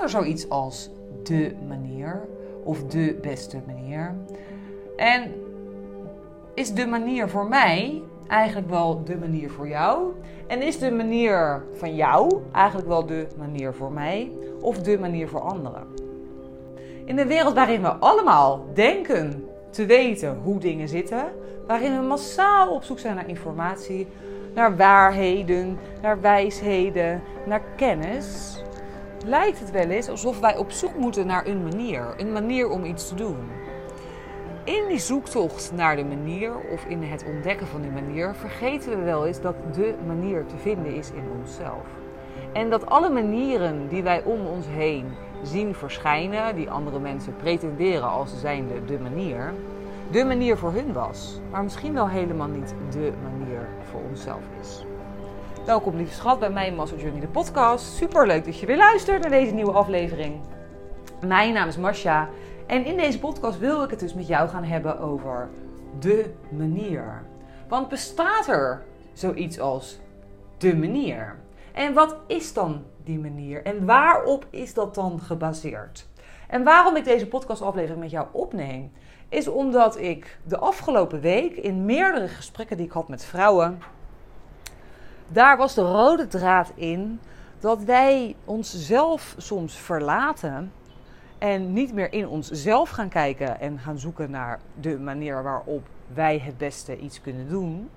bestaat er zoiets als de manier of de beste manier? En is de manier voor mij eigenlijk wel de manier voor jou? En is de manier van jou eigenlijk wel de manier voor mij of de manier voor anderen? In een wereld waarin we allemaal denken te weten hoe dingen zitten, waarin we massaal op zoek zijn naar informatie, naar waarheden, naar wijsheden, naar kennis, lijkt het wel eens alsof wij op zoek moeten naar een manier, een manier om iets te doen. In die zoektocht naar de manier of in het ontdekken van die manier vergeten we wel eens dat de manier te vinden is in onszelf. En dat alle manieren die wij om ons heen zien verschijnen, die andere mensen pretenderen als zijnde de manier, de manier voor hun was, maar misschien wel helemaal niet de manier voor onszelf is. Welkom lieve schat bij mijn Muscle Journey de podcast. Super leuk dat je weer luistert naar deze nieuwe aflevering. Mijn naam is Masha en in deze podcast wil ik het dus met jou gaan hebben over de manier. Want bestaat er zoiets als de manier? En wat is dan die manier? En waarop is dat dan gebaseerd? En waarom ik deze podcastaflevering met jou opneem, is omdat ik de afgelopen week in meerdere gesprekken die ik had met vrouwen, daar was de rode draad in dat wij onszelf soms verlaten en niet meer in onszelf gaan kijken en gaan zoeken naar de manier waarop wij het beste iets kunnen doen.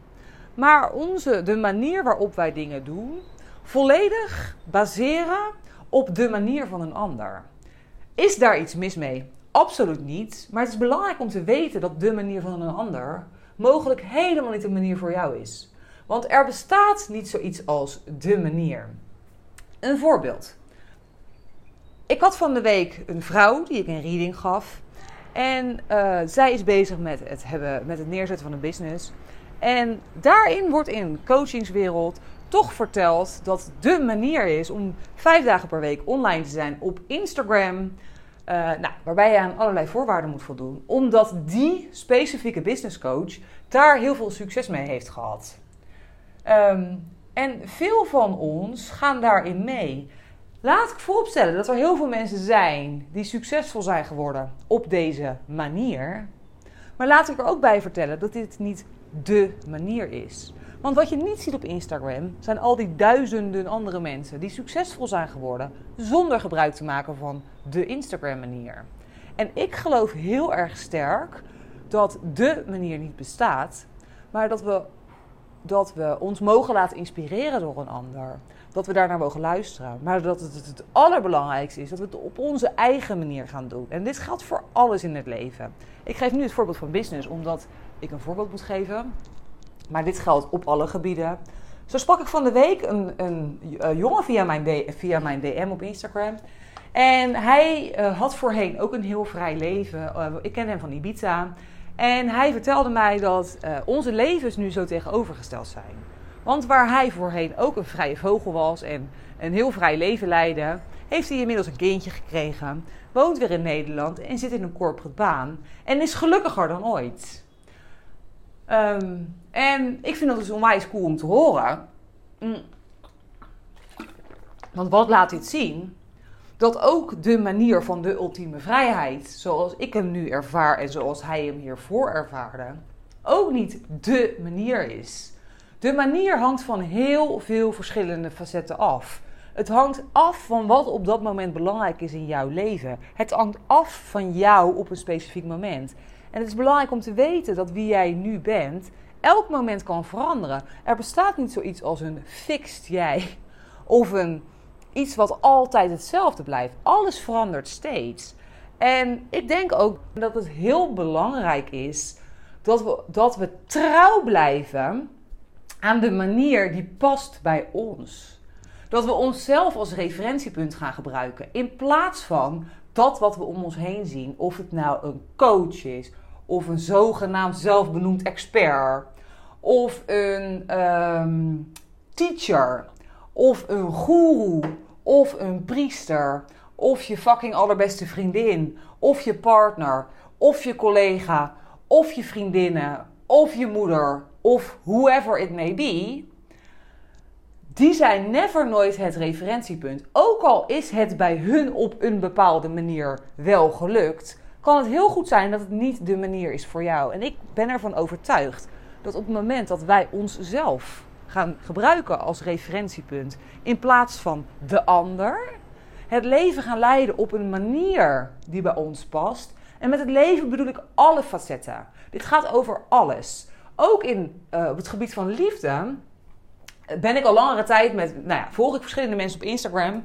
Maar onze, de manier waarop wij dingen doen, volledig baseren op de manier van een ander. Is daar iets mis mee? Absoluut niet. Maar het is belangrijk om te weten dat de manier van een ander mogelijk helemaal niet de manier voor jou is. Want er bestaat niet zoiets als de manier. Een voorbeeld. Ik had van de week een vrouw die ik een reading gaf. En uh, zij is bezig met het, hebben, met het neerzetten van een business. En daarin wordt in coachingswereld toch verteld dat de manier is om vijf dagen per week online te zijn op Instagram. Uh, nou, waarbij je aan allerlei voorwaarden moet voldoen. Omdat die specifieke business coach daar heel veel succes mee heeft gehad. Um, en veel van ons gaan daarin mee. Laat ik vooropstellen dat er heel veel mensen zijn die succesvol zijn geworden op deze manier. Maar laat ik er ook bij vertellen dat dit niet de manier is. Want wat je niet ziet op Instagram zijn al die duizenden andere mensen die succesvol zijn geworden zonder gebruik te maken van de Instagram-manier. En ik geloof heel erg sterk dat de manier niet bestaat, maar dat we, dat we ons mogen laten inspireren door een ander. Dat we daarnaar mogen luisteren. Maar dat het het allerbelangrijkste is dat we het op onze eigen manier gaan doen. En dit geldt voor alles in het leven. Ik geef nu het voorbeeld van business, omdat ik een voorbeeld moet geven. Maar dit geldt op alle gebieden. Zo sprak ik van de week een, een, een jongen via mijn, via mijn DM op Instagram. En hij uh, had voorheen ook een heel vrij leven. Uh, ik ken hem van Ibiza. En hij vertelde mij dat uh, onze levens nu zo tegenovergesteld zijn. Want waar hij voorheen ook een vrije vogel was en een heel vrij leven leidde, heeft hij inmiddels een kindje gekregen, woont weer in Nederland en zit in een corporate baan en is gelukkiger dan ooit. Um, en ik vind dat dus onwijs cool om te horen. Mm. Want wat laat dit zien? Dat ook de manier van de ultieme vrijheid, zoals ik hem nu ervaar en zoals hij hem hiervoor ervaarde, ook niet de manier is. De manier hangt van heel veel verschillende facetten af. Het hangt af van wat op dat moment belangrijk is in jouw leven. Het hangt af van jou op een specifiek moment. En het is belangrijk om te weten dat wie jij nu bent, elk moment kan veranderen. Er bestaat niet zoiets als een fixed jij of een iets wat altijd hetzelfde blijft. Alles verandert steeds. En ik denk ook dat het heel belangrijk is dat we, dat we trouw blijven aan de manier die past bij ons. Dat we onszelf als referentiepunt gaan gebruiken. In plaats van dat wat we om ons heen zien, of het nou een coach is, of een zogenaamd zelfbenoemd expert, of een um, teacher, of een guru, of een priester, of je fucking allerbeste vriendin, of je partner, of je collega, of je vriendinnen, of je moeder, of whoever it may be. die zijn never nooit het referentiepunt. Ook al is het bij hun op een bepaalde manier wel gelukt, kan het heel goed zijn dat het niet de manier is voor jou. En ik ben ervan overtuigd dat op het moment dat wij onszelf gaan gebruiken als referentiepunt in plaats van de ander, het leven gaan leiden op een manier die bij ons past. En met het leven bedoel ik alle facetten. Dit gaat over alles. Ook in, uh, op het gebied van liefde ben ik al langere tijd met, nou ja, volg ik verschillende mensen op Instagram.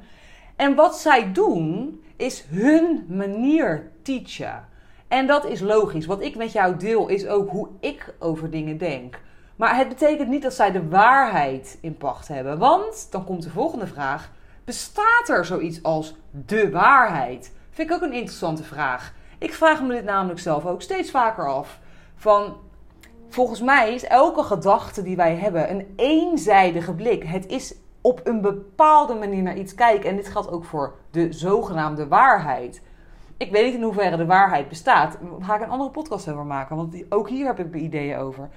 En wat zij doen, is hun manier teachen. En dat is logisch. Wat ik met jou deel, is ook hoe ik over dingen denk. Maar het betekent niet dat zij de waarheid in pacht hebben. Want dan komt de volgende vraag: bestaat er zoiets als de waarheid? Vind ik ook een interessante vraag. Ik vraag me dit namelijk zelf ook steeds vaker af. Van volgens mij is elke gedachte die wij hebben een eenzijdige blik. Het is op een bepaalde manier naar iets kijken. En dit geldt ook voor de zogenaamde waarheid. Ik weet niet in hoeverre de waarheid bestaat. Daar ga ik een andere podcast over maken. Want ook hier heb ik ideeën over.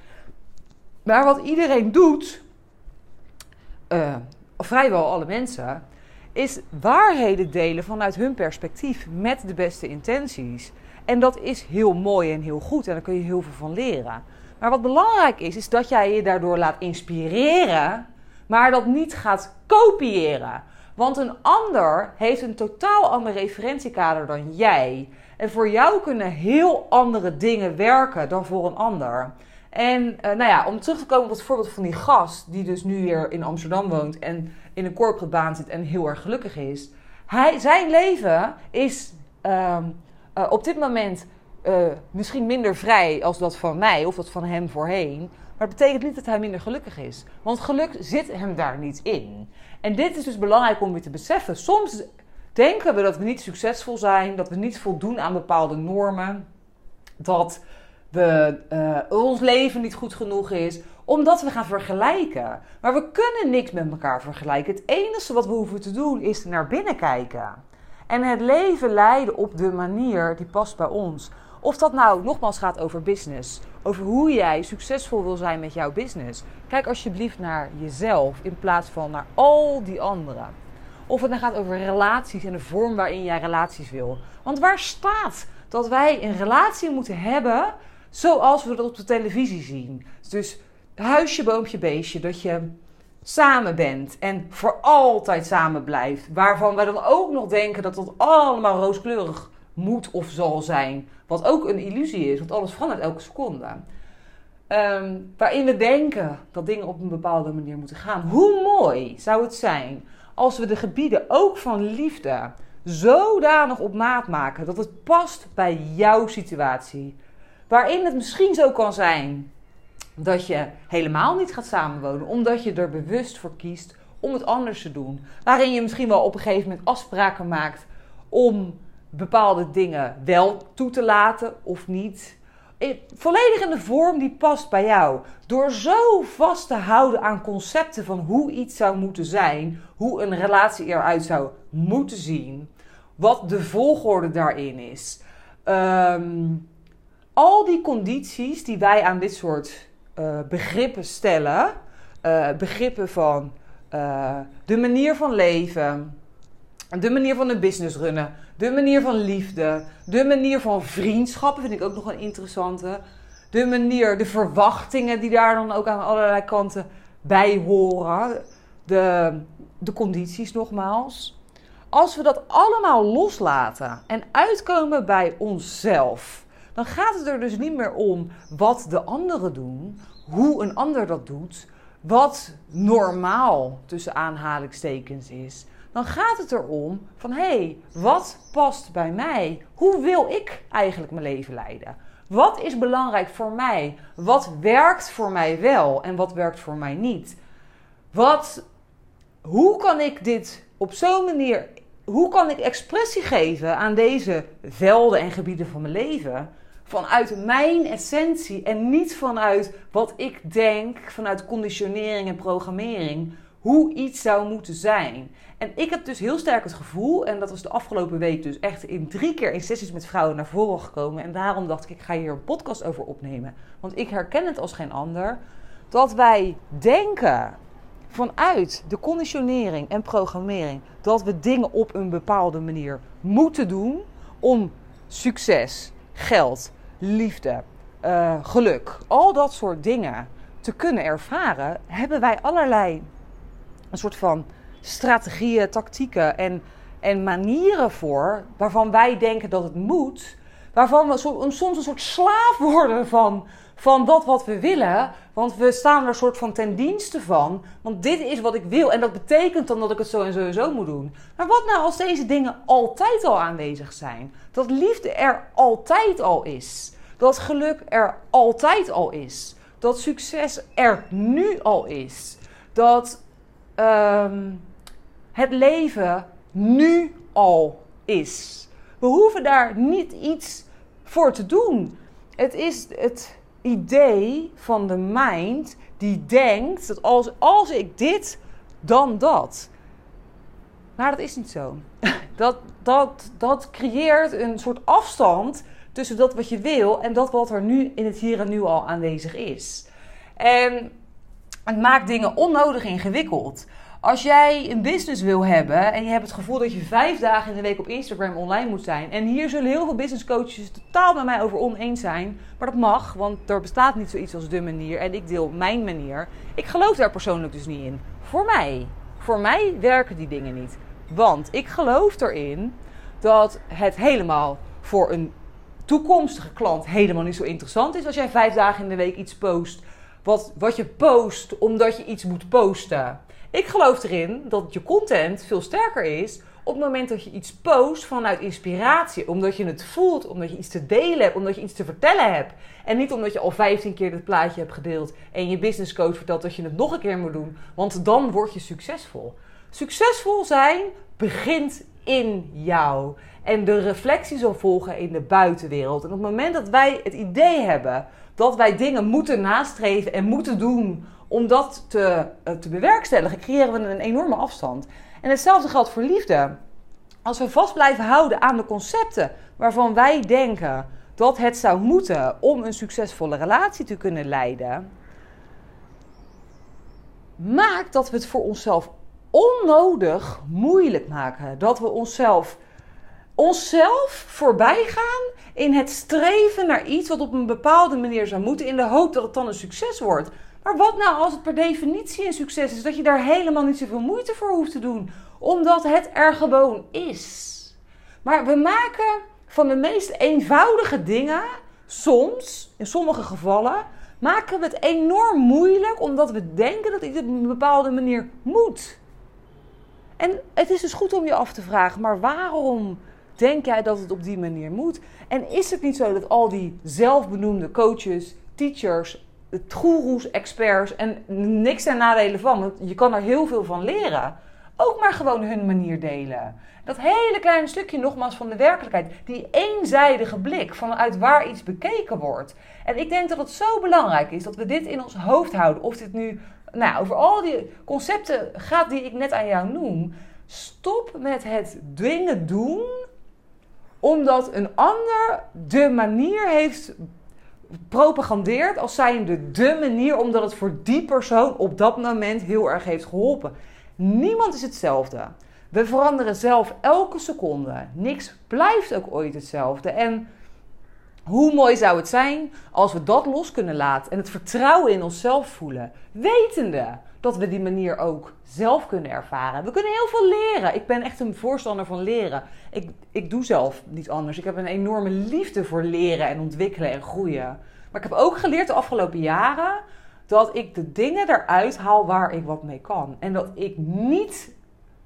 Maar wat iedereen doet, uh, vrijwel alle mensen, is waarheden delen vanuit hun perspectief met de beste intenties. En dat is heel mooi en heel goed en daar kun je heel veel van leren. Maar wat belangrijk is, is dat jij je daardoor laat inspireren, maar dat niet gaat kopiëren. Want een ander heeft een totaal ander referentiekader dan jij. En voor jou kunnen heel andere dingen werken dan voor een ander. En uh, nou ja, om terug te komen op het voorbeeld van die gast, die dus nu weer in Amsterdam woont en in een corporate baan zit en heel erg gelukkig is. Hij, zijn leven is uh, uh, op dit moment uh, misschien minder vrij als dat van mij of dat van hem voorheen. Maar het betekent niet dat hij minder gelukkig is. Want geluk zit hem daar niet in. En dit is dus belangrijk om weer te beseffen. Soms denken we dat we niet succesvol zijn, dat we niet voldoen aan bepaalde normen, dat we, uh, ons leven niet goed genoeg is, omdat we gaan vergelijken. Maar we kunnen niks met elkaar vergelijken. Het enige wat we hoeven te doen is naar binnen kijken. En het leven leiden op de manier die past bij ons. Of dat nou nogmaals gaat over business. Over hoe jij succesvol wil zijn met jouw business. Kijk alsjeblieft naar jezelf in plaats van naar al die anderen. Of het dan gaat over relaties en de vorm waarin jij relaties wil. Want waar staat dat wij een relatie moeten hebben zoals we dat op de televisie zien? Dus huisje, boompje, beestje. Dat je samen bent en voor altijd samen blijft. Waarvan wij dan ook nog denken dat dat allemaal rooskleurig moet of zal zijn. Wat ook een illusie is, want alles verandert elke seconde. Um, waarin we denken dat dingen op een bepaalde manier moeten gaan. Hoe mooi zou het zijn als we de gebieden ook van liefde zodanig op maat maken dat het past bij jouw situatie. Waarin het misschien zo kan zijn dat je helemaal niet gaat samenwonen, omdat je er bewust voor kiest om het anders te doen. Waarin je misschien wel op een gegeven moment afspraken maakt om bepaalde dingen wel toe te laten of niet. Volledig in de vorm die past bij jou. Door zo vast te houden aan concepten van hoe iets zou moeten zijn, hoe een relatie eruit zou moeten zien, wat de volgorde daarin is. Ehm, al die condities die wij aan dit soort uh, begrippen stellen, uh, begrippen van uh, de manier van leven, de manier van een business runnen, de manier van liefde, de manier van vriendschappen vind ik ook nog een interessante. De manier, de verwachtingen die daar dan ook aan allerlei kanten bij horen. De, de condities nogmaals. Als we dat allemaal loslaten en uitkomen bij onszelf, dan gaat het er dus niet meer om wat de anderen doen, hoe een ander dat doet, wat normaal tussen aanhalingstekens is dan gaat het erom van hé, hey, wat past bij mij? Hoe wil ik eigenlijk mijn leven leiden? Wat is belangrijk voor mij? Wat werkt voor mij wel en wat werkt voor mij niet? Wat, hoe kan ik dit op zo'n manier, hoe kan ik expressie geven aan deze velden en gebieden van mijn leven? Vanuit mijn essentie en niet vanuit wat ik denk, vanuit conditionering en programmering hoe iets zou moeten zijn. En ik heb dus heel sterk het gevoel, en dat was de afgelopen week dus echt in drie keer in sessies met vrouwen naar voren gekomen. En daarom dacht ik, ik ga hier een podcast over opnemen. Want ik herken het als geen ander. Dat wij denken vanuit de conditionering en programmering dat we dingen op een bepaalde manier moeten doen om succes, geld, liefde, uh, geluk, al dat soort dingen te kunnen ervaren, hebben wij allerlei een soort van strategieën, tactieken en, en manieren voor waarvan wij denken dat het moet. Waarvan we soms een soort slaaf worden van, van dat wat we willen. Want we staan er een soort van ten dienste van. Want dit is wat ik wil. En dat betekent dan dat ik het zo en sowieso moet doen. Maar wat nou als deze dingen altijd al aanwezig zijn? Dat liefde er altijd al is. Dat geluk er altijd al is. Dat succes er nu al is. Dat ehm, het leven nu al is. We hoeven daar niet iets voor te doen. Het is het idee van de mind die denkt dat als, als ik dit, dan dat. Maar dat is niet zo. Dat, dat, dat creëert een soort afstand tussen dat wat je wil en dat wat er nu in het hier en nu al aanwezig is. En het maakt dingen onnodig ingewikkeld. Als jij een business wil hebben en je hebt het gevoel dat je vijf dagen in de week op Instagram online moet zijn. En hier zullen heel veel business coaches totaal met mij over oneens zijn. Maar dat mag, want er bestaat niet zoiets als de manier. En ik deel mijn manier. Ik geloof daar persoonlijk dus niet in. Voor mij. Voor mij werken die dingen niet. Want ik geloof erin dat het helemaal voor een toekomstige klant helemaal niet zo interessant is als jij vijf dagen in de week iets post. Wat, wat je post omdat je iets moet posten. Ik geloof erin dat je content veel sterker is op het moment dat je iets post vanuit inspiratie. Omdat je het voelt, omdat je iets te delen hebt, omdat je iets te vertellen hebt. En niet omdat je al 15 keer het plaatje hebt gedeeld en je business coach vertelt dat je het nog een keer moet doen. Want dan word je succesvol. Succesvol zijn begint in jou. En de reflectie zal volgen in de buitenwereld. En op het moment dat wij het idee hebben dat wij dingen moeten nastreven en moeten doen om dat te, eh, te bewerkstelligen, creëren we een enorme afstand. En hetzelfde geldt voor liefde. Als we vast blijven houden aan de concepten waarvan wij denken dat het zou moeten om een succesvolle relatie te kunnen leiden, maakt dat we het voor onszelf onnodig moeilijk maken. Dat we onszelf, onszelf voorbij gaan in het streven naar iets wat op een bepaalde manier zou moeten, in de hoop dat het dan een succes wordt. Maar wat nou als het per definitie een succes is? Dat je daar helemaal niet zoveel moeite voor hoeft te doen, omdat het er gewoon is. Maar we maken van de meest eenvoudige dingen, soms, in sommige gevallen, maken we het enorm moeilijk omdat we denken dat iets op een bepaalde manier moet. En het is dus goed om je af te vragen, maar waarom denk jij dat het op die manier moet? En is het niet zo dat al die zelfbenoemde coaches, teachers, goeroes, experts en niks ten nadelen van, want je kan er heel veel van leren, ook maar gewoon hun manier delen? Dat hele kleine stukje nogmaals van de werkelijkheid, die eenzijdige blik vanuit waar iets bekeken wordt. En ik denk dat het zo belangrijk is dat we dit in ons hoofd houden. Of dit nu nou, over al die concepten gaat die ik net aan jou noem. Stop met het dingen doen omdat een ander de manier heeft propagandeerd als zijnde de manier omdat het voor die persoon op dat moment heel erg heeft geholpen. Niemand is hetzelfde. We veranderen zelf elke seconde. Niks blijft ook ooit hetzelfde. En hoe mooi zou het zijn als we dat los kunnen laten en het vertrouwen in onszelf voelen, wetende dat we die manier ook zelf kunnen ervaren. We kunnen heel veel leren. Ik ben echt een voorstander van leren. Ik, ik doe zelf niet anders. Ik heb een enorme liefde voor leren en ontwikkelen en groeien. Maar ik heb ook geleerd de afgelopen jaren dat ik de dingen eruit haal waar ik wat mee kan. En dat ik niet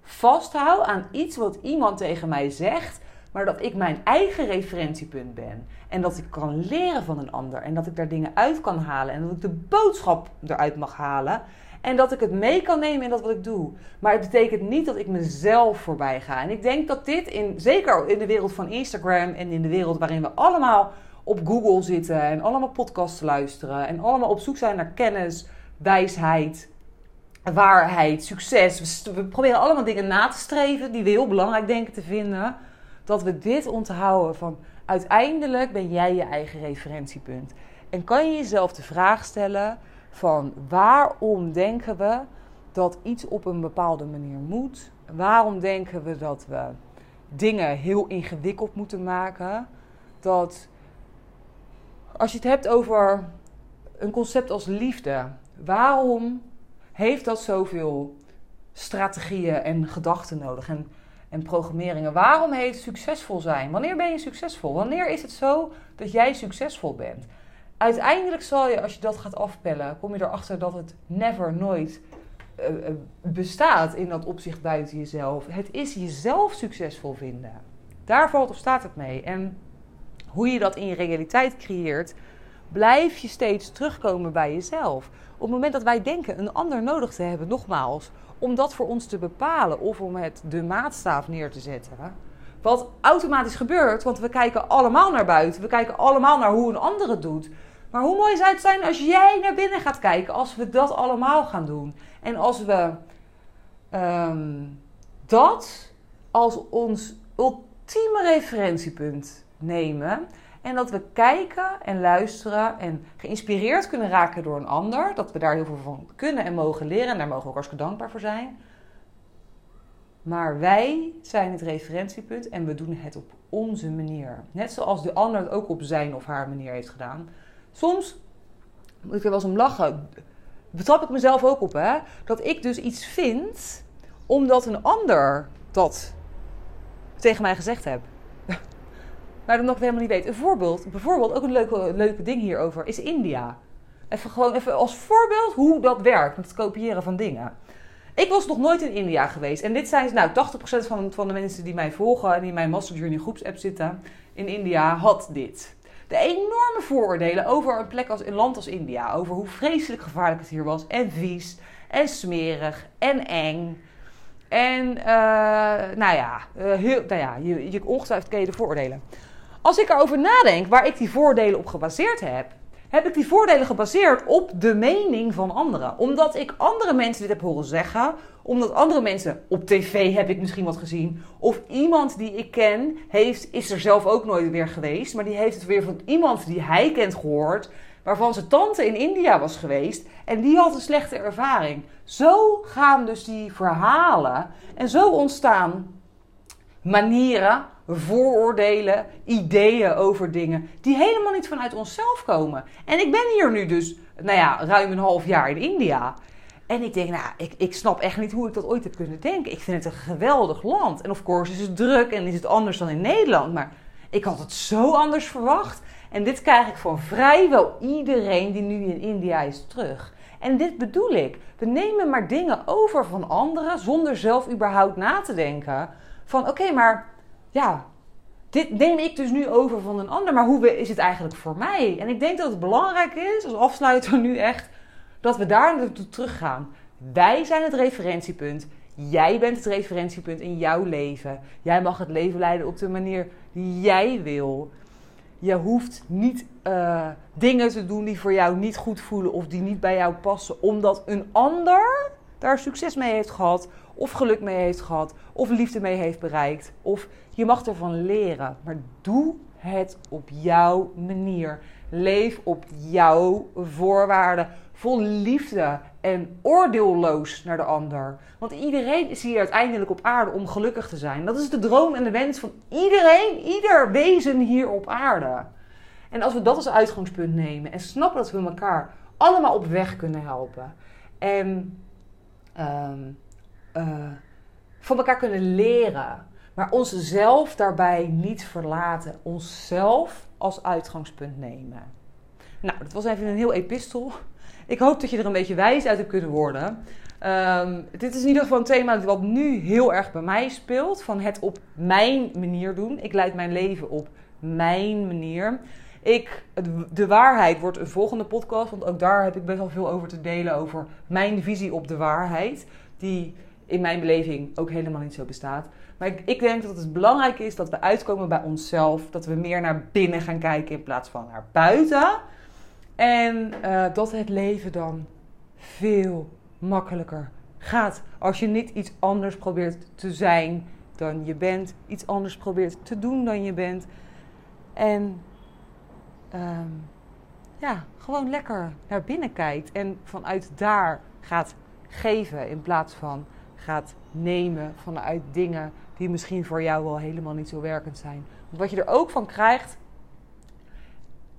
vasthoud aan iets wat iemand tegen mij zegt maar dat ik mijn eigen referentiepunt ben. En dat ik kan leren van een ander. En dat ik daar dingen uit kan halen. En dat ik de boodschap eruit mag halen. En dat ik het mee kan nemen in dat wat ik doe. Maar het betekent niet dat ik mezelf voorbij ga. En ik denk dat dit, in, zeker in de wereld van Instagram en in de wereld waarin we allemaal op Google zitten en allemaal podcasts luisteren en allemaal op zoek zijn naar kennis, wijsheid, waarheid, succes. We proberen allemaal dingen na te streven die we heel belangrijk denken te vinden dat we dit onthouden van uiteindelijk ben jij je eigen referentiepunt. En kan je jezelf de vraag stellen van waarom denken we dat iets op een bepaalde manier moet? Waarom denken we dat we dingen heel ingewikkeld moeten maken? Dat als je het hebt over een concept als liefde, waarom heeft dat zoveel strategieën en gedachten nodig en, en programmeringen? Waarom heet succesvol zijn? Wanneer ben je succesvol? Wanneer is het zo dat jij succesvol bent? Uiteindelijk zal je, als je dat gaat afpellen, kom je erachter dat het never, nooit uh, bestaat in dat opzicht buiten jezelf. Het is jezelf succesvol vinden. Daar valt of staat het mee. En hoe je dat in je realiteit creëert, blijf je steeds terugkomen bij jezelf. Op het moment dat wij denken een ander nodig te hebben, nogmaals, om dat voor ons te bepalen of om het de maatstaaf neer te zetten. Wat automatisch gebeurt, want we kijken allemaal naar buiten, we kijken allemaal naar hoe een ander het doet. Maar hoe mooi zou het zijn als jij naar binnen gaat kijken, als we dat allemaal gaan doen. En als we um, dat als ons ultieme referentiepunt nemen. En dat we kijken en luisteren en geïnspireerd kunnen raken door een ander. Dat we daar heel veel van kunnen en mogen leren. En daar mogen we ook hartstikke dankbaar voor zijn. Maar wij zijn het referentiepunt en we doen het op onze manier. Net zoals de ander het ook op zijn of haar manier heeft gedaan. Soms moet ik er wel eens om lachen. Betrap ik mezelf ook op, hè? Dat ik dus iets vind omdat een ander dat tegen mij gezegd heeft. Maar dat nog helemaal niet weet. Een voorbeeld, bijvoorbeeld, ook een leuke, leuke ding hierover, is India. Even gewoon even als voorbeeld hoe dat werkt met het kopiëren van dingen. Ik was nog nooit in India geweest. En dit zijn nou 80% van, van de mensen die mij volgen en die in mijn Master Journey groepsapp zitten in India had dit. De enorme vooroordelen over een plek als een land als India. Over hoe vreselijk gevaarlijk het hier was. En vies. En smerig. En eng. En uh, nou ja, uh, heel, nou ja je, je ongetwijfeld ken de vooroordelen. Als ik erover nadenk waar ik die voordelen op gebaseerd heb, heb ik die voordelen gebaseerd op de mening van anderen. Omdat ik andere mensen dit heb horen zeggen. Omdat andere mensen op tv heb ik misschien wat gezien. Of iemand die ik ken heeft, is er zelf ook nooit weer geweest. Maar die heeft het weer van iemand die hij kent gehoord. Waarvan zijn tante in India was geweest. En die had een slechte ervaring. Zo gaan dus die verhalen. En zo ontstaan manieren vooroordelen, ideeën over dingen die helemaal niet vanuit onszelf komen. En ik ben hier nu dus, nou ja, ruim een half jaar in India. En ik denk, nou, ik, ik snap echt niet hoe ik dat ooit heb kunnen denken. Ik vind het een geweldig land. En of course is het druk en is het anders dan in Nederland. Maar ik had het zo anders verwacht. En dit krijg ik van vrijwel iedereen die nu in India is terug. En dit bedoel ik. We nemen maar dingen over van anderen zonder zelf überhaupt na te denken. Van oké, maar ja, dit neem ik dus nu over van een ander, maar hoe is het eigenlijk voor mij? En ik denk dat het belangrijk is, als afsluiter nu echt, dat we daar naartoe teruggaan. Wij zijn het referentiepunt. Jij bent het referentiepunt in jouw leven. Jij mag het leven leiden op de manier die jij wil. Je hoeft niet uh, dingen te doen die voor jou niet goed voelen of die niet bij jou passen, omdat een ander daar succes mee heeft gehad, of geluk mee heeft gehad, of liefde mee heeft bereikt. Of je mag ervan leren, maar doe het op jouw manier. Leef op jouw voorwaarden, vol liefde en oordeelloos naar de ander. Want iedereen is hier uiteindelijk op aarde om gelukkig te zijn. Dat is de droom en de wens van iedereen, ieder wezen hier op aarde. En als we dat als uitgangspunt nemen en snappen dat we elkaar allemaal op weg kunnen helpen. En um, uh, van elkaar kunnen leren. Maar onszelf daarbij niet verlaten. Onszelf als uitgangspunt nemen. Nou, dat was even een heel epistel. Ik hoop dat je er een beetje wijs uit hebt kunnen worden. Um, dit is in ieder geval een thema wat nu heel erg bij mij speelt. Van het op mijn manier doen. Ik leid mijn leven op mijn manier. Ik, de waarheid wordt een volgende podcast. Want ook daar heb ik best wel veel over te delen. Over mijn visie op de waarheid. Die in mijn beleving ook helemaal niet zo bestaat. Maar ik, ik, denk dat het belangrijk is dat we uitkomen bij onszelf. Dat we meer naar binnen gaan kijken in plaats van naar buiten. En uh, dat het leven dan veel makkelijker gaat. Als je niet iets anders probeert te zijn dan je bent. Iets anders probeert te doen dan je bent. En um, ja, gewoon lekker naar binnen kijkt. En vanuit daar gaat geven in plaats van gaat nemen vanuit dingen die misschien voor jou wel helemaal niet zo werkend zijn. Want wat je er ook van krijgt,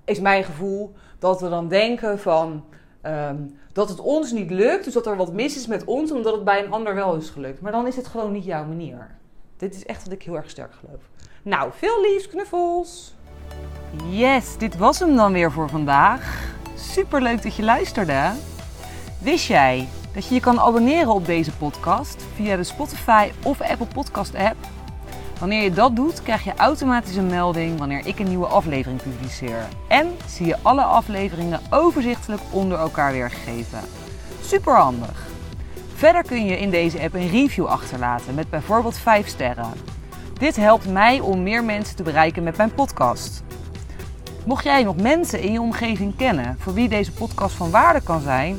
is mijn gevoel dat we dan denken van ehm, dat het ons niet lukt, dus dat er wat mis is met ons, omdat het bij een ander wel is gelukt. Maar dan is het gewoon niet jouw manier. Dit is echt wat ik heel erg sterk geloof. Nou, veel liefs, knuffels. Yes, dit was hem dan weer voor vandaag. Super leuk dat je luisterde. Wist jij dat je je kan abonneren op deze podcast via de Spotify of Apple Podcast app? Wanneer je dat doet, krijg je automatisch een melding wanneer ik een nieuwe aflevering publiceer. En zie je alle afleveringen overzichtelijk onder elkaar weergegeven. Super handig. Verder kun je in deze app een review achterlaten met bijvoorbeeld 5 sterren. Dit helpt mij om meer mensen te bereiken met mijn podcast. Mocht jij nog mensen in je omgeving kennen voor wie deze podcast van waarde kan zijn,